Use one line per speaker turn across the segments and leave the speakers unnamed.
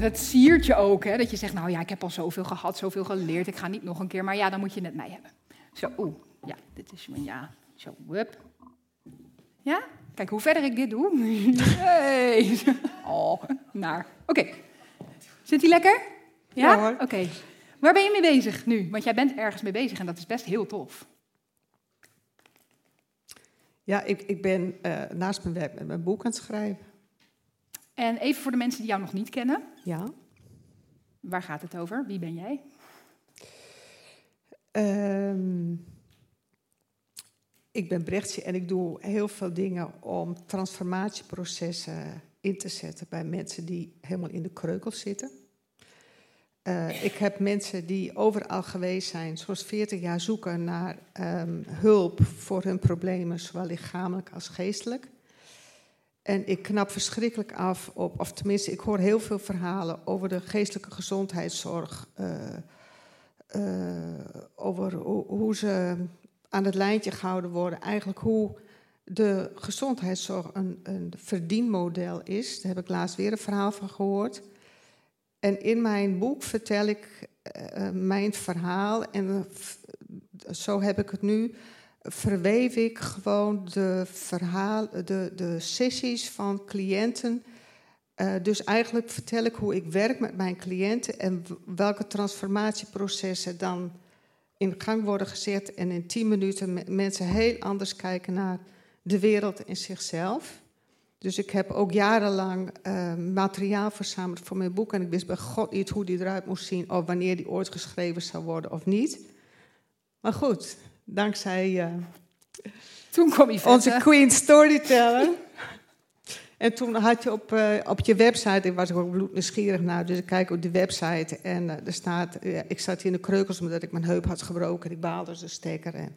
Dat siert je ook, hè? Dat je zegt, nou ja, ik heb al zoveel gehad, zoveel geleerd, ik ga niet nog een keer. Maar ja, dan moet je net mij hebben. Zo, oeh, ja, dit is mijn ja. Zo, wup. Ja? Kijk, hoe verder ik dit doe. Hey. Oh, naar. Oké. Zit hij lekker? Ja? Oké. Waar ben je mee bezig nu? Want jij bent ergens mee bezig en dat is best heel tof.
Ja, ik, ik ben eh, naast mijn werk met mijn boek aan het schrijven.
En even voor de mensen die jou nog niet kennen.
Ja.
Waar gaat het over? Wie ben jij?
Ehm, ik ben Brechtje en ik doe heel veel dingen om transformatieprocessen in te zetten bij mensen die helemaal in de kreukel zitten. Eh, ik heb mensen die overal geweest zijn, zoals 40 jaar zoeken naar ehm, hulp voor hun problemen, zowel lichamelijk als geestelijk. En ik knap verschrikkelijk af op, of tenminste, ik hoor heel veel verhalen over de geestelijke gezondheidszorg. eh, eh, over hoe, hoe ze aan het lijntje gehouden worden. Eigenlijk hoe de gezondheidszorg een, een verdienmodel is. Daar heb ik laatst weer een verhaal van gehoord. En in mijn boek vertel ik eh, mijn verhaal. En zo heb ik het nu. Verweef ik gewoon de, verhaal, de, de sessies van cliënten. Eh, dus eigenlijk vertel ik hoe ik werk met mijn cliënten en welke transformatieprocessen dan in gang worden gezet. En in 10 minuten me- mensen heel anders kijken naar de wereld en zichzelf. Dus ik heb ook jarenlang eh, materiaal verzameld voor mijn boek. En ik wist bij God niet hoe die eruit moest zien. Of wanneer die ooit geschreven zou worden of niet. Maar goed, dankzij eh,
Toen kwam je
onze. Queen Storyteller. En toen had je op, eh, op je website, ik was er ook bloednieuwsgierig naar, dus ik kijk op de website en eh, er staat, ik zat in de kreukels omdat ik mijn heup had gebroken, ik baalde dus de stekker en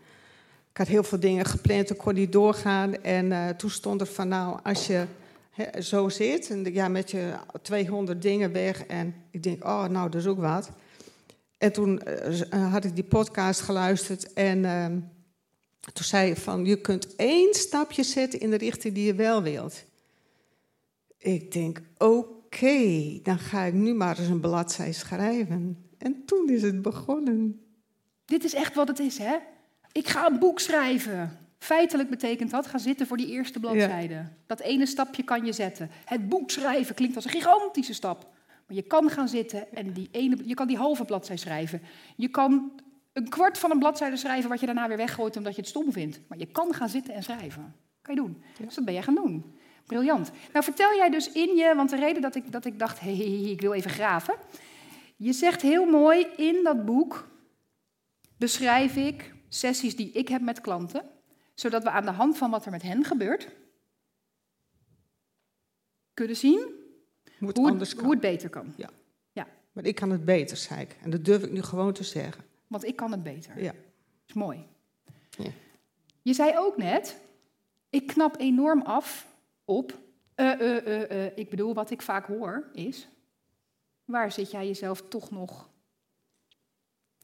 ik had heel veel dingen gepland, ik kon niet doorgaan en toen stond er van nou, als je zo zit en ja, met je 200 dingen weg en ik denk, oh nou, dat is ook wat. En toen eh, eh, had ik die podcast geluisterd en ehm, toen zei je van, je kunt één stapje zetten in de richting die je wel wilt. Ik denk, oké, dan ga ik nu maar eens een bladzij schrijven. En toen is het begonnen.
Dit is echt wat het is, hè? Ik ga een boek schrijven. Feitelijk betekent dat, ga zitten voor die eerste bladzijde. Dat ene stapje kan je zetten. Het boek schrijven klinkt als een gigantische stap. Maar je kan gaan zitten en die ene, je kan die halve bladzij schrijven. Je kan een kwart van een bladzijde schrijven wat je daarna weer weggooit omdat je het stom vindt. Maar je kan gaan zitten en schrijven. Kan je doen. Dus dat ben jij gaan doen. Briljant. Nou vertel jij dus in je, want de reden dat ik, dat ik dacht, hé, hey, ik wil even graven. Je zegt heel mooi in dat boek, beschrijf ik sessies die ik heb met klanten, zodat we aan de hand van wat er met hen gebeurt, kunnen zien
Hoe het
hoe
anders kan.
hoe het beter kan.
Maar ik kan het beter, zei ik. En dat durf ik nu gewoon te zeggen.
Want ik kan het beter.
Ja.
Dat is mooi.
Ja.
Je zei ook net, ik knap enorm af op, eh, eh, eh, ik bedoel, wat ik vaak hoor is, waar zit jij jezelf toch nog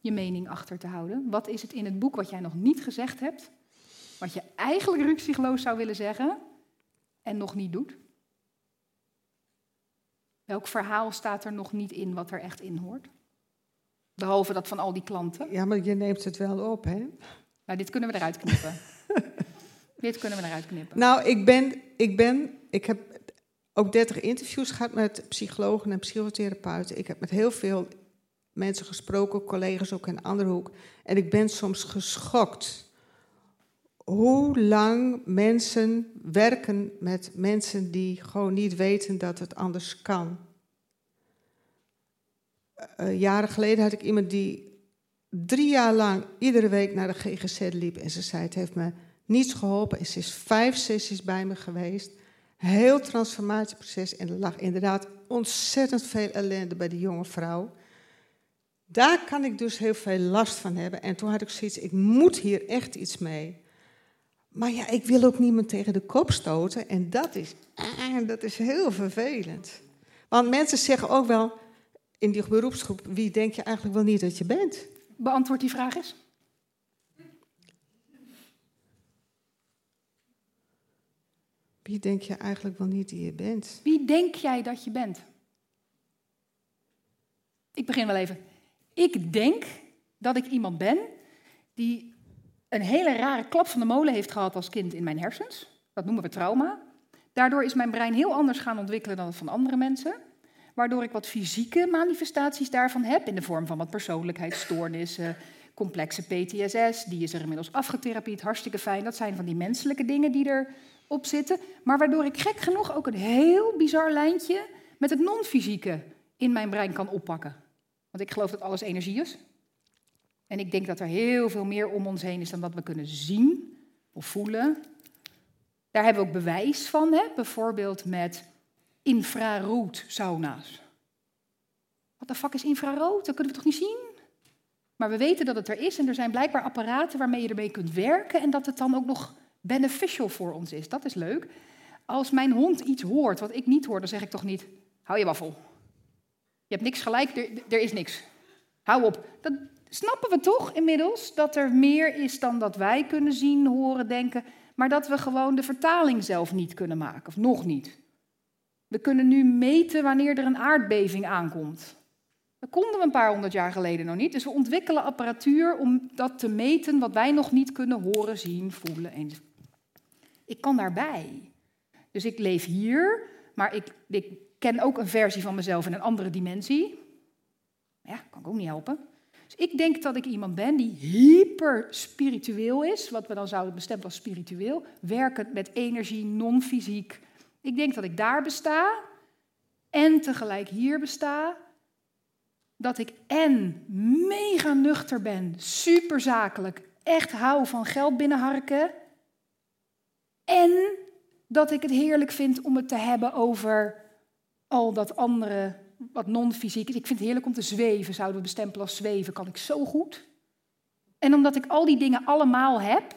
je mening achter te houden? Wat is het in het boek wat jij nog niet gezegd hebt, wat je eigenlijk ruksigloos zou willen zeggen en nog niet doet? Welk verhaal staat er nog niet in wat er echt in hoort? Behalve dat van al die klanten.
Ja, maar je neemt het wel op, hè?
Nou, dit kunnen we eruit knippen. dit kunnen we eruit knippen.
Nou, ik ben, ik ben, ik heb ook 30 interviews gehad met psychologen en psychotherapeuten. Ik heb met heel veel mensen gesproken, collega's ook in een andere hoek. En ik ben soms geschokt hoe lang mensen werken met mensen die gewoon niet weten dat het anders kan. Eh, jaren geleden had ik iemand die drie jaar lang iedere week naar de GGZ liep. En ze zei, het heeft me niets geholpen. En ze is vijf sessies bij me geweest. Heel transformatieproces. En er lag inderdaad ontzettend veel ellende bij die jonge vrouw. Daar kan ik dus heel veel last van hebben. En toen had ik zoiets, ik moet hier echt iets mee. Maar ja, ik wil ook niemand tegen de kop stoten. En dat is, ah, dat is heel vervelend. Want mensen zeggen ook wel in die beroepsgroep, wie denk je eigenlijk wel niet dat je bent?
Beantwoord die vraag eens.
Wie denk je eigenlijk wel niet die je bent?
Wie denk jij dat je bent? Ik begin wel even. Ik denk dat ik iemand ben die een hele rare klap van de molen heeft gehad als kind in mijn hersens. Dat noemen we trauma. Daardoor is mijn brein heel anders gaan ontwikkelen dan dat van andere mensen. Waardoor ik wat fysieke manifestaties daarvan heb, in de vorm van wat persoonlijkheidsstoornissen, complexe PTSS. Die is er inmiddels afgetherapied, hartstikke fijn. Dat zijn van die menselijke dingen die erop zitten. Maar waardoor ik gek genoeg ook een heel bizar lijntje met het non-fysieke in mijn brein kan oppakken. Want ik geloof dat alles energie is. En ik denk dat er heel veel meer om ons heen is dan dat we kunnen zien of voelen. Daar hebben we ook bewijs van, hè? bijvoorbeeld met infrarood sauna's. Wat de fuck is infrarood? Dat kunnen we toch niet zien? Maar we weten dat het er is en er zijn blijkbaar apparaten waarmee je ermee kunt werken en dat het dan ook nog beneficial voor ons is. Dat is leuk. Als mijn hond iets hoort wat ik niet hoor, dan zeg ik toch niet: hou je waffel. Je hebt niks gelijk, er, er is niks. Hou op. Dat snappen we toch inmiddels dat er meer is dan dat wij kunnen zien, horen, denken, maar dat we gewoon de vertaling zelf niet kunnen maken, of nog niet. We kunnen nu meten wanneer er een aardbeving aankomt. Dat konden we een paar honderd jaar geleden nog niet. Dus we ontwikkelen apparatuur om dat te meten wat wij nog niet kunnen horen, zien, voelen. En ik kan daarbij. Dus ik leef hier, maar ik, ik ken ook een versie van mezelf in een andere dimensie. Ja, kan ik ook niet helpen. Dus ik denk dat ik iemand ben die hyper spiritueel is, wat we dan zouden bestemmen als spiritueel, werkend met energie, non-fysiek. Ik denk dat ik daar besta en tegelijk hier besta. Dat ik en mega nuchter ben, super zakelijk, echt hou van geld binnenharken. En dat ik het heerlijk vind om het te hebben over al dat andere wat non-fysiek is. Ik vind het heerlijk om te zweven, zouden we bestempelen als zweven, kan ik zo goed. En omdat ik al die dingen allemaal heb,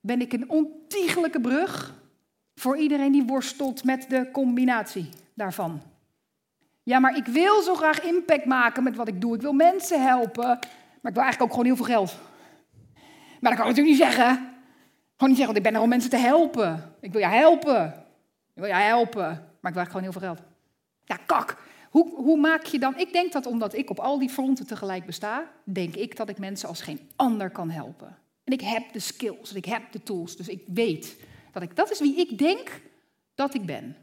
ben ik een ontiegelijke brug voor iedereen die worstelt met de combinatie daarvan. Ja, maar ik wil zo graag impact maken met wat ik doe. Ik wil mensen helpen, maar ik wil eigenlijk ook gewoon heel veel geld. Maar dat kan ik natuurlijk niet zeggen. Gewoon niet zeggen, want ik ben er om mensen te helpen. Ik wil je helpen. Ik wil je helpen, maar ik wil eigenlijk gewoon heel veel geld. Ja, kak. Hoe, hoe maak je dan? Ik denk dat omdat ik op al die fronten tegelijk besta, denk ik dat ik mensen als geen ander kan helpen. En ik heb de skills en ik heb de tools, dus ik weet dat ik, dat is wie ik denk dat ik ben.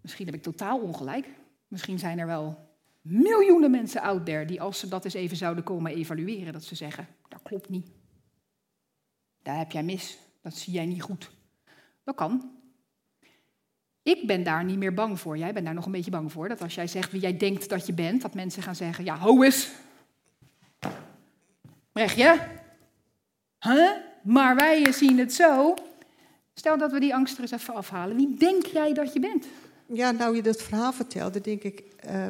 Misschien heb ik totaal ongelijk. Misschien zijn er wel miljoenen mensen out there die als ze dat eens even zouden komen evalueren, dat ze zeggen, dat klopt niet. Daar heb jij mis, dat zie jij niet goed. Dat kan. Ik ben daar niet meer bang voor. Jij bent daar nog een beetje bang voor. Dat als jij zegt wie jij denkt dat je bent, dat mensen gaan zeggen: Ja, ho eens. Brechtje? Huh? Maar wij zien het zo. Stel dat we die angst er eens even afhalen. Wie denk jij dat je bent?
Ja, nou je dat verhaal vertelde, denk ik. Uh,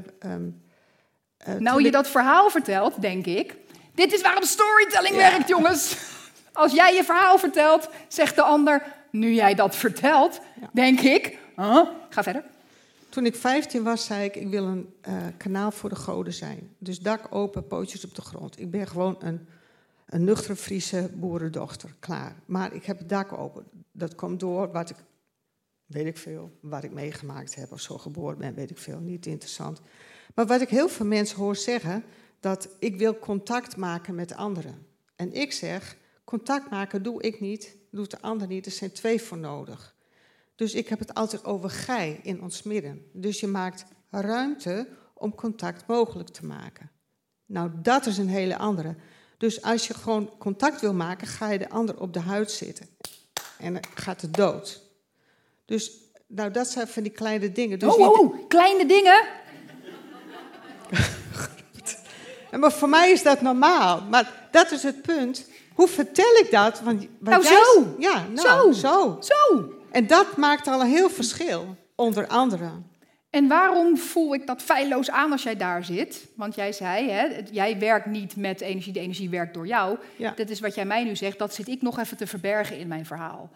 uh, nou je dat verhaal vertelt, denk ik. Dit is waarom storytelling werkt, jongens. Als jij je verhaal vertelt, zegt de ander. Nu jij dat vertelt, denk ik. Huh? Ga verder.
Toen ik 15 was, zei ik: Ik wil een kanaal voor de goden zijn. Dus dak open, pootjes op de grond. Ik ben gewoon een, een nuchtere Friese boerendochter. Klaar. Maar ik heb het dak open. Dat komt door wat ik weet ik veel, wat ik meegemaakt heb of zo geboren ben, weet ik veel, niet interessant. Maar wat ik heel veel mensen hoor zeggen, dat ik wil contact maken met anderen. En ik zeg, contact maken doe ik niet, doet de ander niet, er zijn twee voor nodig. Dus ik heb het altijd over gij in ons midden. Dus je maakt ruimte om contact mogelijk te maken. Nou, dat is een hele andere. Dus als je gewoon contact wil maken, ga je de ander op de huid zitten. En dan gaat het dood. Dus nou, dat zijn van die kleine dingen. Dus
oh, oh, oh, kleine dingen?
maar voor mij is dat normaal. Maar dat is het punt. Hoe vertel ik dat? Want,
nou, zo.
Ja, nou,
zo.
zo.
Zo.
En dat maakt al een heel verschil, onder andere.
En waarom voel ik dat feilloos aan als jij daar zit? Want jij zei, hè, jij werkt niet met energie, de energie werkt door jou.
Ja.
Dat is wat jij mij nu zegt, dat zit ik nog even te verbergen in mijn verhaal.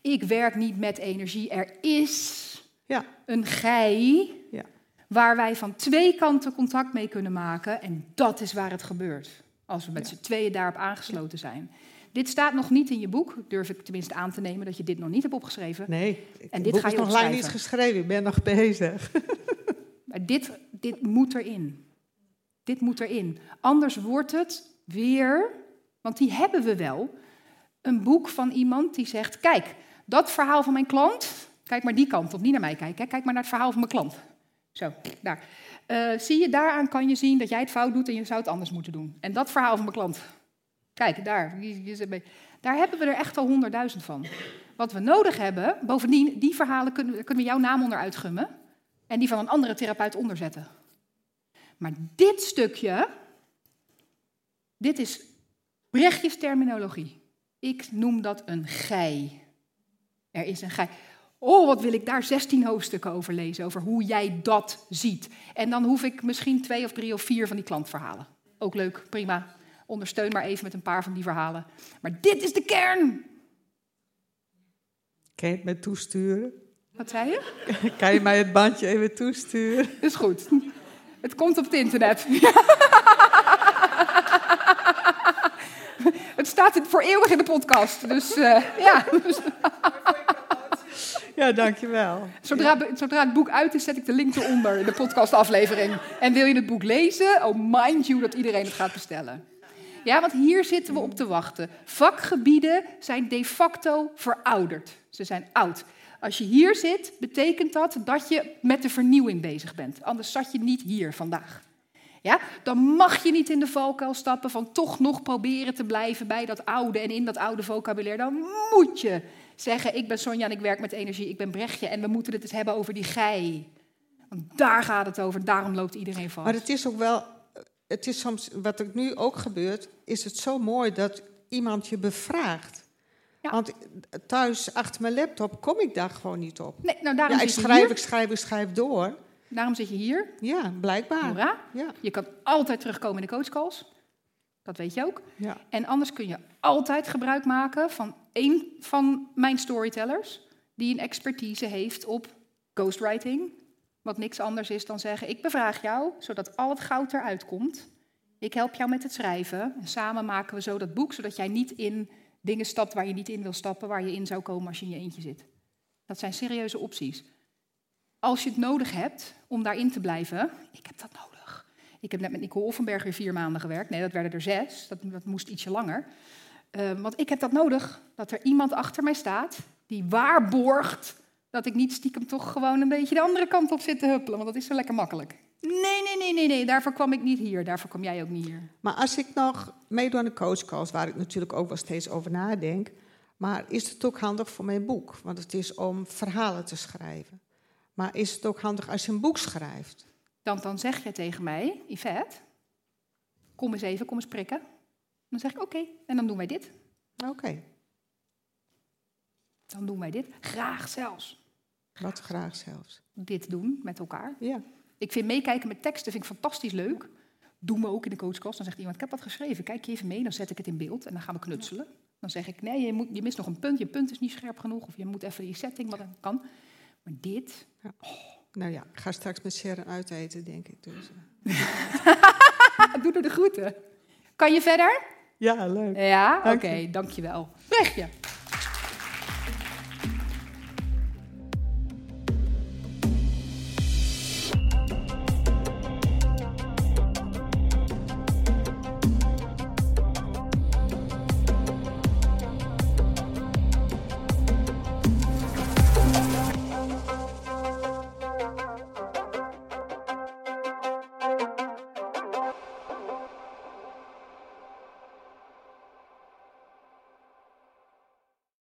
Ik werk niet met energie. Er is
ja.
een gij
ja.
waar wij van twee kanten contact mee kunnen maken. En dat is waar het gebeurt. Als we met z'n tweeën daarop aangesloten zijn. Dit staat nog niet in je boek. Durf ik tenminste aan te nemen dat je dit nog niet hebt opgeschreven.
Nee,
en dit
boek
ga je
is nog lang niet geschreven. Ik ben nog bezig.
Maar dit, dit moet erin. Dit moet erin. Anders wordt het weer, want die hebben we wel, een boek van iemand die zegt: Kijk, dat verhaal van mijn klant, kijk maar die kant op, niet naar mij kijken, kijk maar naar het verhaal van mijn klant. Zo, daar. Uh, zie je, daaraan kan je zien dat jij het fout doet en je zou het anders moeten doen. En dat verhaal van mijn klant. Kijk, daar. Daar hebben we er echt al honderdduizend van. Wat we nodig hebben, bovendien, die verhalen kunnen, kunnen we jouw naam onder uitgummen. En die van een andere therapeut onderzetten. Maar dit stukje, dit is Brechtjes terminologie. Ik noem dat een gij. Er is een gij. Oh, wat wil ik daar 16 hoofdstukken over lezen, over hoe jij dat ziet. En dan hoef ik misschien twee of drie of vier van die klantverhalen. Ook leuk, prima. Ondersteun maar even met een paar van die verhalen. Maar dit is de kern.
Kan je het me toesturen?
Wat zei je?
Kan je mij het bandje even toesturen?
Is goed. Het komt op het internet. het staat voor eeuwig in de podcast. Dus uh, ja.
Ja, dankjewel.
Zodra, zodra het boek uit is, zet ik de link eronder in de podcastaflevering. En wil je het boek lezen? Oh, mind you dat iedereen het gaat bestellen. Ja, want hier zitten we op te wachten. Vakgebieden zijn de facto verouderd. Ze zijn oud. Als je hier zit, betekent dat dat je met de vernieuwing bezig bent. Anders zat je niet hier vandaag. Ja, dan mag je niet in de valkuil stappen van toch nog proberen te blijven bij dat oude en in dat oude vocabulaire. Dan moet je zeggen, ik ben Sonja en ik werk met energie, ik ben Brechtje en we moeten het eens hebben over die gij. Want daar gaat het over, daarom loopt iedereen vast.
Maar het is ook wel, het is soms, wat er nu ook gebeurt, is het zo mooi dat iemand je bevraagt. Want thuis achter mijn laptop kom ik daar gewoon niet op.
Nee, nou daarom
ja, ik schrijf, ik schrijf, ik schrijf door.
Daarom zit je hier.
Ja, blijkbaar.
Ja. Je kan altijd terugkomen in de coachcalls. Dat weet je ook.
Ja.
En anders kun je altijd gebruik maken van één van mijn storytellers... die een expertise heeft op ghostwriting. Wat niks anders is dan zeggen, ik bevraag jou, zodat al het goud eruit komt. Ik help jou met het schrijven. En samen maken we zo dat boek, zodat jij niet in dingen stapt waar je niet in wil stappen, waar je in zou komen als je in je eentje zit. Dat zijn serieuze opties. Als je het nodig hebt om daarin te blijven, ik heb dat nodig. Ik heb net met Nicole Offenberg weer vier maanden gewerkt. Nee, dat werden er zes. Dat, dat moest ietsje langer. Uh, want ik heb dat nodig. Dat er iemand achter mij staat die waarborgt dat ik niet stiekem toch gewoon een beetje de andere kant op zit te huppelen. Want dat is zo lekker makkelijk. Nee, nee, nee, nee, nee, daarvoor kwam ik niet hier. Daarvoor kwam jij ook niet hier.
Maar als ik nog meedoe aan de coachcalls, waar ik natuurlijk ook wel steeds over nadenk, maar is het ook handig voor mijn boek? Want het is om verhalen te schrijven. Maar is het ook handig als je een boek schrijft?
Dan, dan zeg je tegen mij, Yvette, kom eens even, kom eens prikken. Dan zeg ik oké, en dan doen wij dit.
Oké.
Dan doen wij dit. Graag zelfs.
Wat graag zelfs?
Dit doen met elkaar.
Ja.
Ik vind meekijken met teksten vind ik fantastisch leuk. Doen we ook in de coachkast. Dan zegt iemand, ik heb wat geschreven, kijk je even mee. Dan zet ik het in beeld en dan gaan we knutselen. Dan zeg ik, nee, je, moet, je mist nog een punt. Je punt is niet scherp genoeg. Of je moet even die setting, wat dan kan. Maar dit...
Ja. Oh. Nou ja, ik ga straks met Sharon uiteten, denk ik. Dus.
Doe er de groeten. Kan je verder?
Ja, leuk.
Ja, oké, okay, dankjewel. Brechtje.